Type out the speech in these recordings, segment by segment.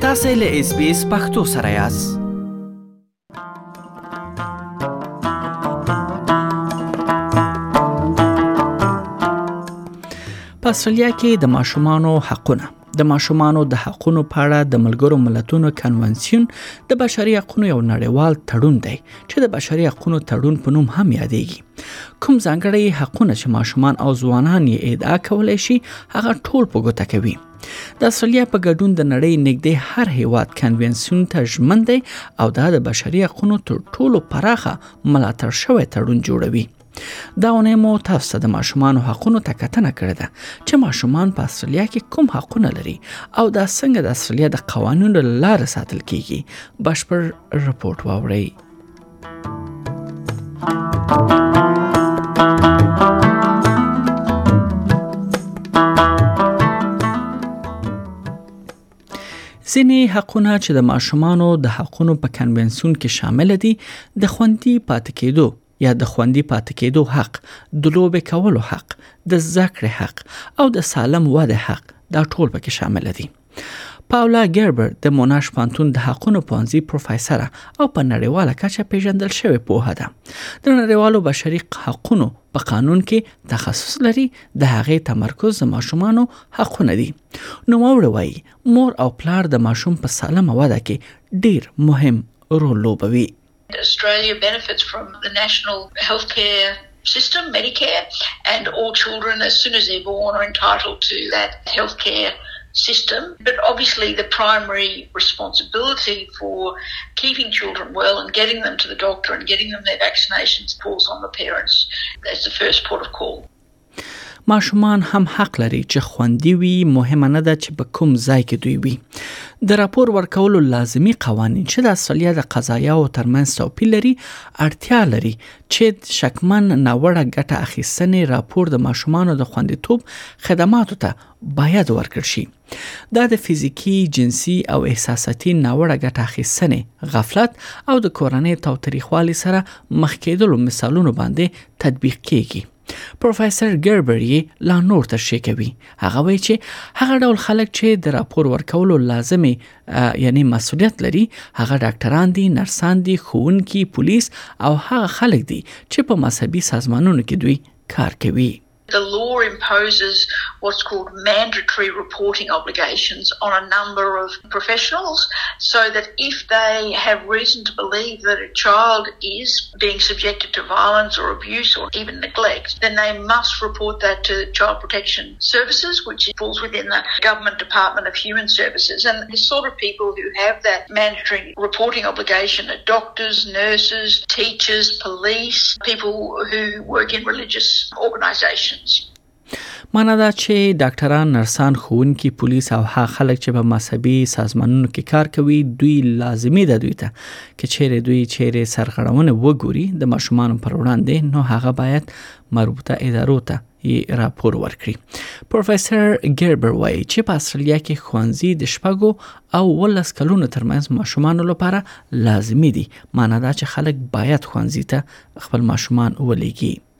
تاسو له اس بي اس پختو سره یاست په استرالیا کې د ماشومان حقونه د ماشومان د حقونو په اړه د ملګرو ملتونو کنوانسیون د بشري حقوقو یو نړیوال تړون دی چې د بشري حقوقو تړون په نوم هم یادېږي کوم ځانګړی حقونه چې ماشومان او ځوانان یې ادعا کولای شي هغه ټول په ګوته کوي د استرالیا په ګډون د نړۍ نږدې هر هیواد کنوینسیون ته ژمن دی او دا د بشري حقوقو تر ټولو پراخه ملاتړ شوی تړون جوړوي دا ونه مو تاسو ته د ماشومان حقوقو ته کتنه کړې ده چې ماشومان په استرالیا کې کوم حقونه لري او دا څنګه د استرالیا د قوانینو لاره ساتل کیږي بشپړ رپورت واورئ ځینې حقونه چې د ماشومانو د حقونو په کنوانسیون کې شامل دي د خوندي پاتې کېدو یا د خوندي پاتې کېدو حق د لوبې کولو حق د زده کړې حق او د سالم وده حق دا ټول پکې شامل دي پاولا ګربر د موناش پانتون د حقونو پوهنځي پروفیسوره او په نړیواله کچه پیژندل شوې پوهه ده د نړیوالو بشري حقونو په قانون کې تخصص لري د هغې تمرکز د ماشومانو حقونه دي نو مور وایي مور او پلار د ماشوم په سالمه وده کې ډیر مهم رول لوبوي Australia benefits from the national healthcare system, Medicare, and all children, as soon as they're born, are entitled to that healthcare system. But obviously, the primary responsibility for keeping children well and getting them to the doctor and getting them their vaccinations falls on the parents. That's the first port of call. ماشومان هم حق لري چې خوندي وي مهمه نه ده چې په کوم ځای کې دوی وي د راپور ورکولو لازمی قوانین چې د استرالیا د قضایاو ترمنځ توپیر لري اړتیا لري چې شکمن ناوړه ګټه اخیستنې راپور د ماشومان د خوندیتوب خدماتو ته باید ورکړ شي دا د فزیکی جنسي او احساساتي ناوړه ګټه اخیستنې غفلت او د کورنۍ توتریخوالي سره مخ کېدلو مثالونو باندې تطبیق کیږي پروفیسور ګربر یې لا نور تشریح کوي هغه وایي چې هغه ډول خلک چې د راپور ورکولو لازمي یعنی مسولیت لري هغه ډاکټران دي نرسان دي ښوونکي پولیس او هغه خلک دي چې په مذهبي سازمانونو کې دوی کار کوي The law imposes what's called mandatory reporting obligations on a number of professionals so that if they have reason to believe that a child is being subjected to violence or abuse or even neglect, then they must report that to Child Protection Services, which falls within the Government Department of Human Services. And the sort of people who have that mandatory reporting obligation are doctors, nurses, teachers, police, people who work in religious organisations مانا دا چې ډاکټران، نرسان، ښوونکي، پولیس او هغه خلک چې په مذهبي سازمانونو کې کار کوي دوی لازمي ده دوی ته که چیرې دوی چیرې سرغړونه وګوري د ماشومان پر وړاندې نو هغه باید مربوطه ادارو ته یې راپور ورکړي پروفیسور ګربر وایي چې په استرالیا کې ښوونځي د شپږو او ولس کلونو ترمنځ ماشومان لپاره لازمي دي مانا دا چې خلک باید ښوونځي ته خپل ماشومان ولېږي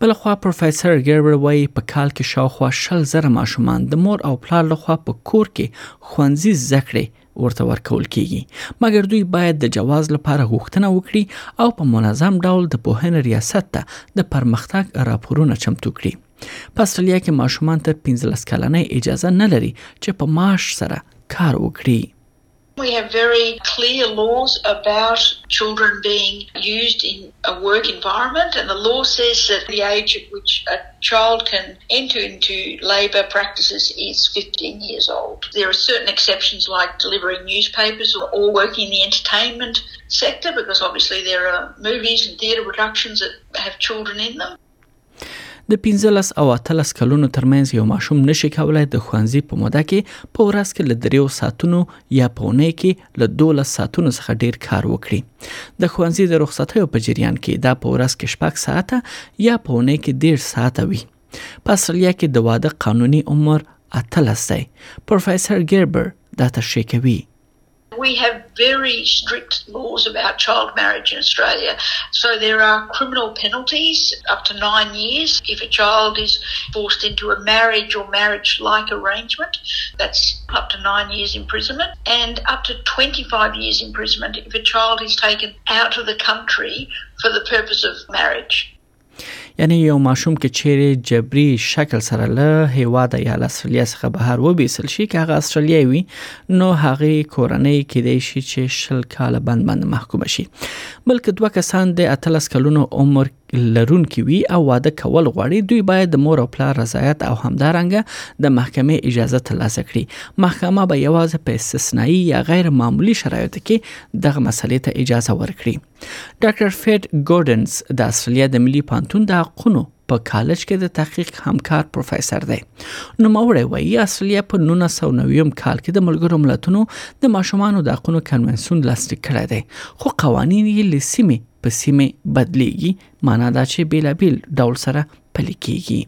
بل خو پروفیسور ګیربر وایي په کال کې شاوخوا شل زره ماشومان د مور او پلار لخوا په کور کې خوندزي زده کړې ورته ورکول کیږي مګر دوی باید د جواز لپاره غوښتنه وکړي او په منظم ډول د پوهنې ریاست ته د پرمختګ راپورونه چمتو کړي په استرالیا کې ماشومان تر 15 کلنۍ اجازه نه لري چې په معاش سره کار وکړي We have very clear laws about children being used in a work environment, and the law says that the age at which a child can enter into labour practices is 15 years old. There are certain exceptions like delivering newspapers or, or working in the entertainment sector because obviously there are movies and theatre productions that have children in them. د 15 او 13 کلونو ترمنځ یو ماشوم نشي کولای د ښوونځي په موده کې په ورځ کې له دریو ساعتونو یا په اونۍ کې له 12 ساعتونو څخه ډیر کار وکړي د ښوونځي د رخصتیو په جریان کې دا په ورځ کې شپږ ساعته یا په اونۍ کې ډیر ساعته وي په استرالیا کې د واده قانوني عمر 13 دی پروفیسور ګیربر دا تشریح کوي we have very strict laws about child marriage in Australia. So there are criminal penalties up to nine years if a child is forced into a marriage or marriage like arrangement. That's up to nine years imprisonment and up to 25 years imprisonment if a child is taken out of the country for the purpose of marriage. یعنی یو ماشوم که چیرې جبري شکل سره له هیواده یا له استرالیا څخه بهر وبیسل شي که هغه استرالیا وي نو هغه کورنۍ کې دی شي چې شل کال بند باندې محکوم شي بلکې دوه کسان د 13 کلونو عمر لرونکي وي او واده کول غواړي دوی باید د مور او پلار رضایت او همدارنګه د محکمې اجازه ترلاسه کړي محکمه به یوازې په استثنایی یا غیر معمولی شرایطو کې دغه مسلې ته اجازه ورکړي ډاکټر فیډ ګورډنز د استرالیا د ملي پانتون د حقونو په کالج کې د تحقیق همکار پروفیسور دی نو موري وایي استرالیا په 1990 کال کې د ملګرو ملتونو د ماشومان د حقونو کنوانسیون لاسلیک کړی دی خو قوانین یې لسیمه په سیمه بدلیږي معنی دا چې بیلابیل ډول سره پلي کیږي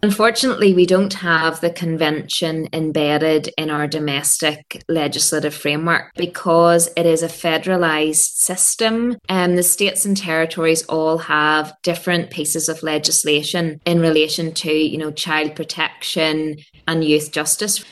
Unfortunately, we don't have the convention embedded in our domestic legislative framework because it is a federalized system and the states and territories all have different pieces of legislation in relation to, you know, child protection, and youth justice.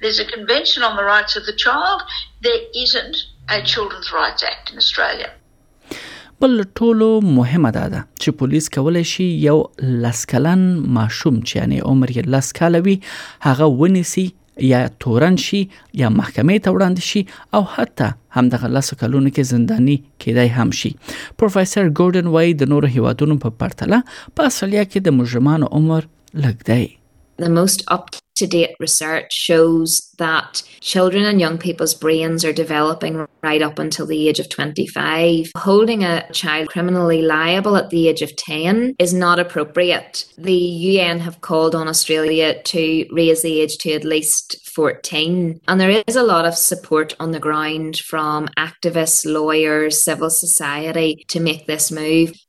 There's a convention on the rights of the child. There isn't a Children's Rights Act in Australia. بل ټولو مهمه دا ده چې پولیس کولای شي یو لسکلن ماشوم چې یعنی عمر یې لس کاله وي هغه ونیسي یا تورن شي یا محکمې ته وړاندې شي او حتی هم دغه لس کلونو کې زنداني کېدای هم شي پروفیسور ګورډن وایي د نورو هیوادونو په پرتله په اصلیا کې د مجرمانو عمر لږ دی the most up to date research shows that children and young people's brains are developing right up until the age of 25. Holding a child criminally liable at the age of 10 is not appropriate. The UN have called on Australia to raise the age to at least 14. And there is a lot of support on the ground from activists, lawyers, civil society to make this move.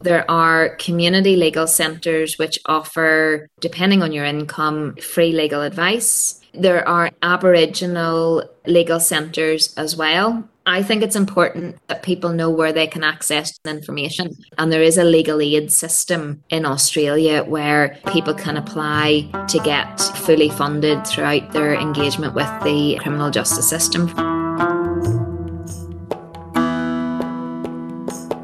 There are community legal centres which offer, depending on your income, free legal advice. There are Aboriginal legal centres as well, I think it's important that people know where they can access information. And there is a legal aid system in Australia where people can apply to get fully funded throughout their engagement with the criminal justice system.